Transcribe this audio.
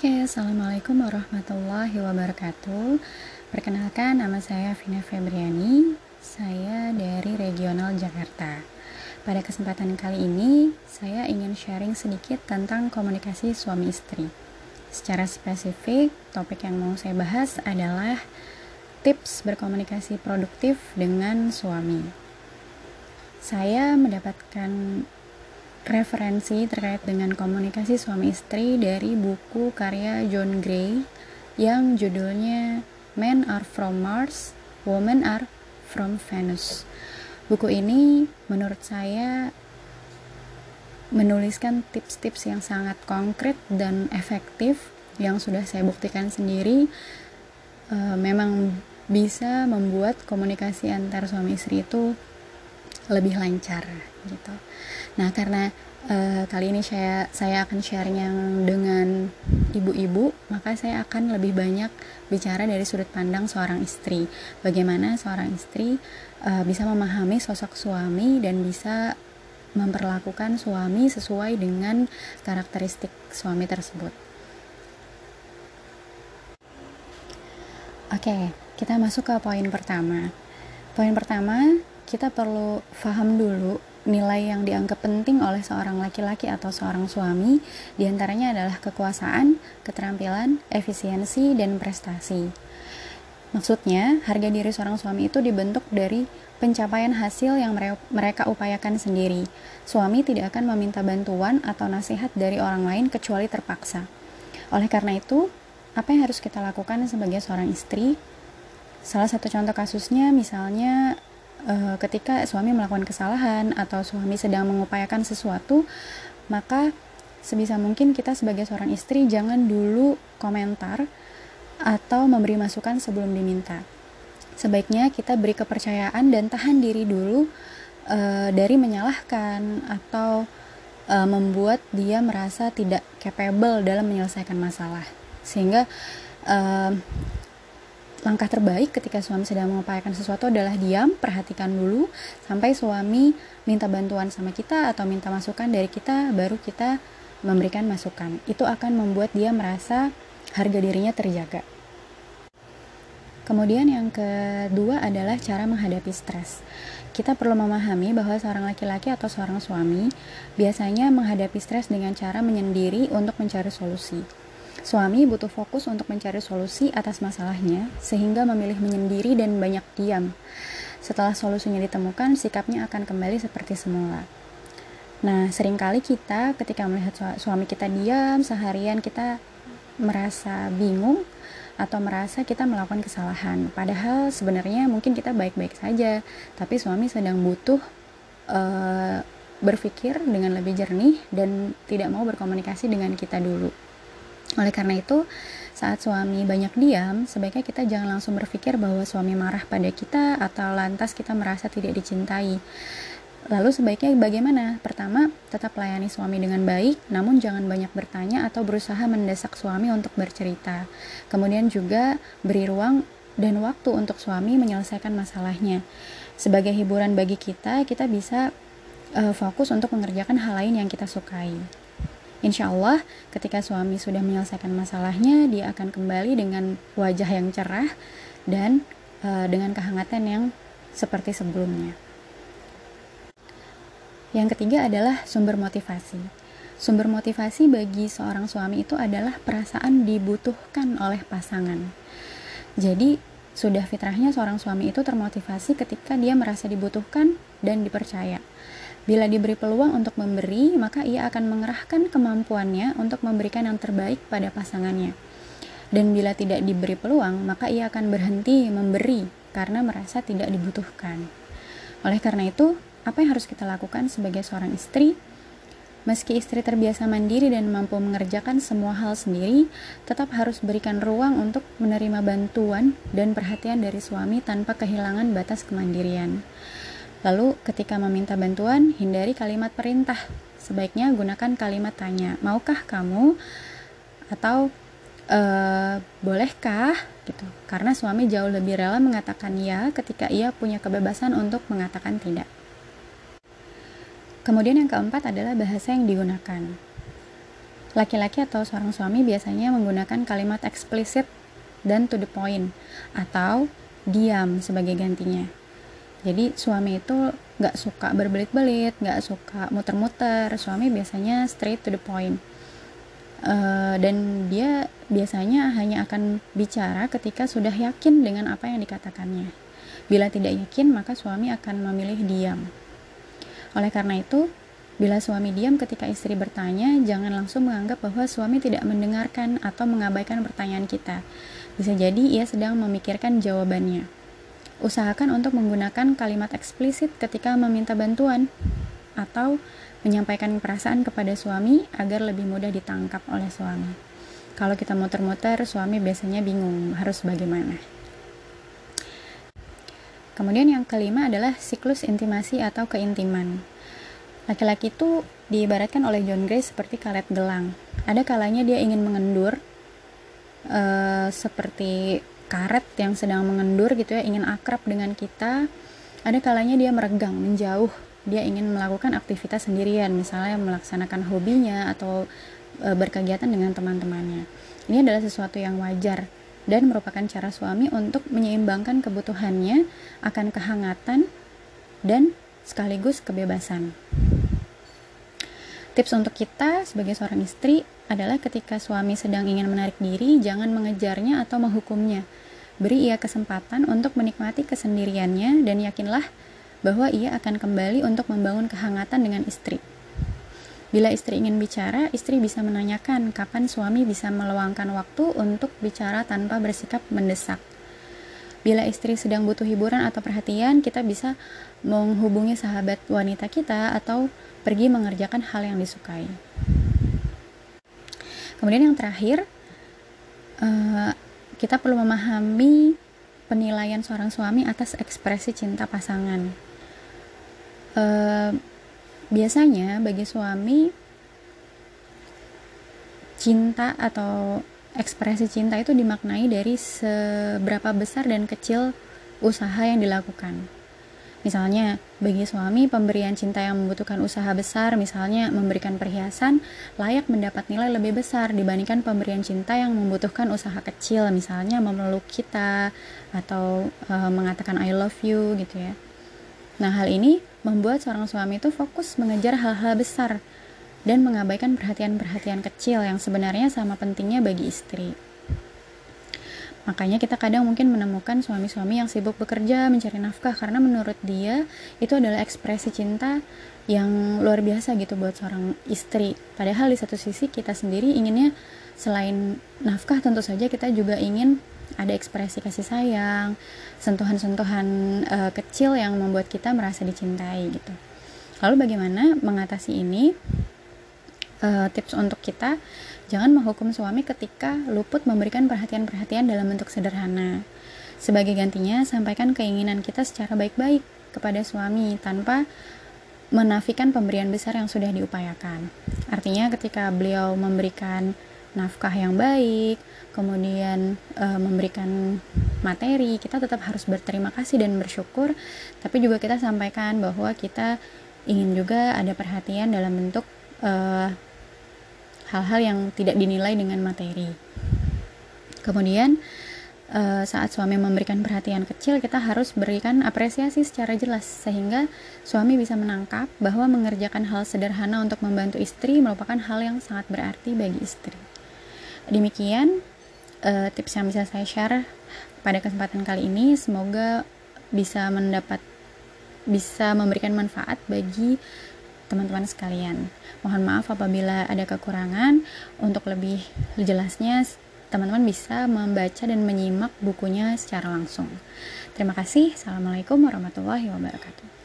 Oke, Assalamualaikum warahmatullahi wabarakatuh. Perkenalkan, nama saya Vina Febriani. Saya dari Regional Jakarta. Pada kesempatan kali ini, saya ingin sharing sedikit tentang komunikasi suami istri. Secara spesifik, topik yang mau saya bahas adalah tips berkomunikasi produktif dengan suami. Saya mendapatkan referensi terkait dengan komunikasi suami istri dari buku karya John Gray yang judulnya Men Are From Mars, Women Are From Venus. Buku ini menurut saya menuliskan tips-tips yang sangat konkret dan efektif yang sudah saya buktikan sendiri e, memang bisa membuat komunikasi antar suami istri itu lebih lancar gitu. Nah, karena uh, kali ini saya saya akan sharing yang dengan ibu-ibu, maka saya akan lebih banyak bicara dari sudut pandang seorang istri. Bagaimana seorang istri uh, bisa memahami sosok suami dan bisa memperlakukan suami sesuai dengan karakteristik suami tersebut. Oke, kita masuk ke poin pertama. Poin pertama, kita perlu paham dulu nilai yang dianggap penting oleh seorang laki-laki atau seorang suami di antaranya adalah kekuasaan, keterampilan, efisiensi, dan prestasi. Maksudnya, harga diri seorang suami itu dibentuk dari pencapaian hasil yang mereka upayakan sendiri. Suami tidak akan meminta bantuan atau nasihat dari orang lain kecuali terpaksa. Oleh karena itu, apa yang harus kita lakukan sebagai seorang istri? Salah satu contoh kasusnya misalnya uh, ketika suami melakukan kesalahan atau suami sedang mengupayakan sesuatu, maka sebisa mungkin kita sebagai seorang istri jangan dulu komentar atau memberi masukan sebelum diminta. Sebaiknya kita beri kepercayaan dan tahan diri dulu uh, dari menyalahkan atau uh, membuat dia merasa tidak capable dalam menyelesaikan masalah. Sehingga uh, langkah terbaik ketika suami sedang mengupayakan sesuatu adalah diam, perhatikan dulu sampai suami minta bantuan sama kita atau minta masukan dari kita, baru kita memberikan masukan. Itu akan membuat dia merasa harga dirinya terjaga. Kemudian yang kedua adalah cara menghadapi stres. Kita perlu memahami bahwa seorang laki-laki atau seorang suami biasanya menghadapi stres dengan cara menyendiri untuk mencari solusi. Suami butuh fokus untuk mencari solusi atas masalahnya, sehingga memilih menyendiri dan banyak diam. Setelah solusinya ditemukan, sikapnya akan kembali seperti semula. Nah, sering kali kita ketika melihat suami kita diam seharian, kita merasa bingung atau merasa kita melakukan kesalahan. Padahal sebenarnya mungkin kita baik-baik saja, tapi suami sedang butuh uh, berpikir dengan lebih jernih dan tidak mau berkomunikasi dengan kita dulu. Oleh karena itu, saat suami banyak diam, sebaiknya kita jangan langsung berpikir bahwa suami marah pada kita atau lantas kita merasa tidak dicintai. Lalu sebaiknya bagaimana? Pertama, tetap layani suami dengan baik, namun jangan banyak bertanya atau berusaha mendesak suami untuk bercerita. Kemudian juga beri ruang dan waktu untuk suami menyelesaikan masalahnya. Sebagai hiburan bagi kita, kita bisa uh, fokus untuk mengerjakan hal lain yang kita sukai. Insya Allah, ketika suami sudah menyelesaikan masalahnya, dia akan kembali dengan wajah yang cerah dan uh, dengan kehangatan yang seperti sebelumnya. Yang ketiga adalah sumber motivasi. Sumber motivasi bagi seorang suami itu adalah perasaan dibutuhkan oleh pasangan. Jadi, sudah fitrahnya seorang suami itu termotivasi ketika dia merasa dibutuhkan dan dipercaya. Bila diberi peluang untuk memberi, maka ia akan mengerahkan kemampuannya untuk memberikan yang terbaik pada pasangannya. Dan bila tidak diberi peluang, maka ia akan berhenti memberi karena merasa tidak dibutuhkan. Oleh karena itu, apa yang harus kita lakukan sebagai seorang istri? Meski istri terbiasa mandiri dan mampu mengerjakan semua hal sendiri, tetap harus berikan ruang untuk menerima bantuan dan perhatian dari suami tanpa kehilangan batas kemandirian. Lalu ketika meminta bantuan, hindari kalimat perintah. Sebaiknya gunakan kalimat tanya, maukah kamu? Atau e, bolehkah? Gitu. Karena suami jauh lebih rela mengatakan ya ketika ia punya kebebasan untuk mengatakan tidak. Kemudian yang keempat adalah bahasa yang digunakan. Laki-laki atau seorang suami biasanya menggunakan kalimat eksplisit dan to the point atau diam sebagai gantinya. Jadi suami itu nggak suka berbelit-belit, nggak suka muter-muter. Suami biasanya straight to the point. Uh, dan dia biasanya hanya akan bicara ketika sudah yakin dengan apa yang dikatakannya. Bila tidak yakin, maka suami akan memilih diam. Oleh karena itu, bila suami diam ketika istri bertanya, jangan langsung menganggap bahwa suami tidak mendengarkan atau mengabaikan pertanyaan kita. Bisa jadi ia sedang memikirkan jawabannya. Usahakan untuk menggunakan kalimat eksplisit ketika meminta bantuan atau menyampaikan perasaan kepada suami agar lebih mudah ditangkap oleh suami. Kalau kita muter-muter, suami biasanya bingung harus bagaimana. Kemudian yang kelima adalah siklus intimasi atau keintiman. Laki-laki itu diibaratkan oleh John Gray seperti karet gelang. Ada kalanya dia ingin mengendur uh, seperti karet yang sedang mengendur gitu ya ingin akrab dengan kita ada kalanya dia meregang menjauh dia ingin melakukan aktivitas sendirian misalnya melaksanakan hobinya atau e, berkegiatan dengan teman-temannya ini adalah sesuatu yang wajar dan merupakan cara suami untuk menyeimbangkan kebutuhannya akan kehangatan dan sekaligus kebebasan tips untuk kita sebagai seorang istri adalah ketika suami sedang ingin menarik diri, jangan mengejarnya atau menghukumnya. Beri ia kesempatan untuk menikmati kesendiriannya dan yakinlah bahwa ia akan kembali untuk membangun kehangatan dengan istri. Bila istri ingin bicara, istri bisa menanyakan kapan suami bisa meluangkan waktu untuk bicara tanpa bersikap mendesak. Bila istri sedang butuh hiburan atau perhatian, kita bisa menghubungi sahabat wanita kita atau pergi mengerjakan hal yang disukai. Kemudian yang terakhir, uh, kita perlu memahami penilaian seorang suami atas ekspresi cinta pasangan. Biasanya bagi suami cinta atau ekspresi cinta itu dimaknai dari seberapa besar dan kecil usaha yang dilakukan. Misalnya, bagi suami, pemberian cinta yang membutuhkan usaha besar, misalnya memberikan perhiasan, layak mendapat nilai lebih besar dibandingkan pemberian cinta yang membutuhkan usaha kecil, misalnya memeluk kita atau e, mengatakan I love you gitu ya. Nah, hal ini membuat seorang suami itu fokus mengejar hal-hal besar dan mengabaikan perhatian-perhatian kecil yang sebenarnya sama pentingnya bagi istri. Makanya kita kadang mungkin menemukan suami-suami yang sibuk bekerja mencari nafkah karena menurut dia itu adalah ekspresi cinta yang luar biasa gitu buat seorang istri. Padahal di satu sisi kita sendiri inginnya selain nafkah tentu saja kita juga ingin ada ekspresi kasih sayang, sentuhan-sentuhan uh, kecil yang membuat kita merasa dicintai gitu. Lalu bagaimana mengatasi ini? Uh, tips untuk kita Jangan menghukum suami ketika luput memberikan perhatian-perhatian dalam bentuk sederhana. Sebagai gantinya, sampaikan keinginan kita secara baik-baik kepada suami tanpa menafikan pemberian besar yang sudah diupayakan. Artinya ketika beliau memberikan nafkah yang baik, kemudian e, memberikan materi, kita tetap harus berterima kasih dan bersyukur, tapi juga kita sampaikan bahwa kita ingin juga ada perhatian dalam bentuk e, hal-hal yang tidak dinilai dengan materi. Kemudian uh, saat suami memberikan perhatian kecil, kita harus berikan apresiasi secara jelas sehingga suami bisa menangkap bahwa mengerjakan hal sederhana untuk membantu istri merupakan hal yang sangat berarti bagi istri. Demikian uh, tips yang bisa saya share pada kesempatan kali ini. Semoga bisa mendapat bisa memberikan manfaat bagi teman-teman sekalian. Mohon maaf apabila ada kekurangan. Untuk lebih jelasnya, teman-teman bisa membaca dan menyimak bukunya secara langsung. Terima kasih. Assalamualaikum warahmatullahi wabarakatuh.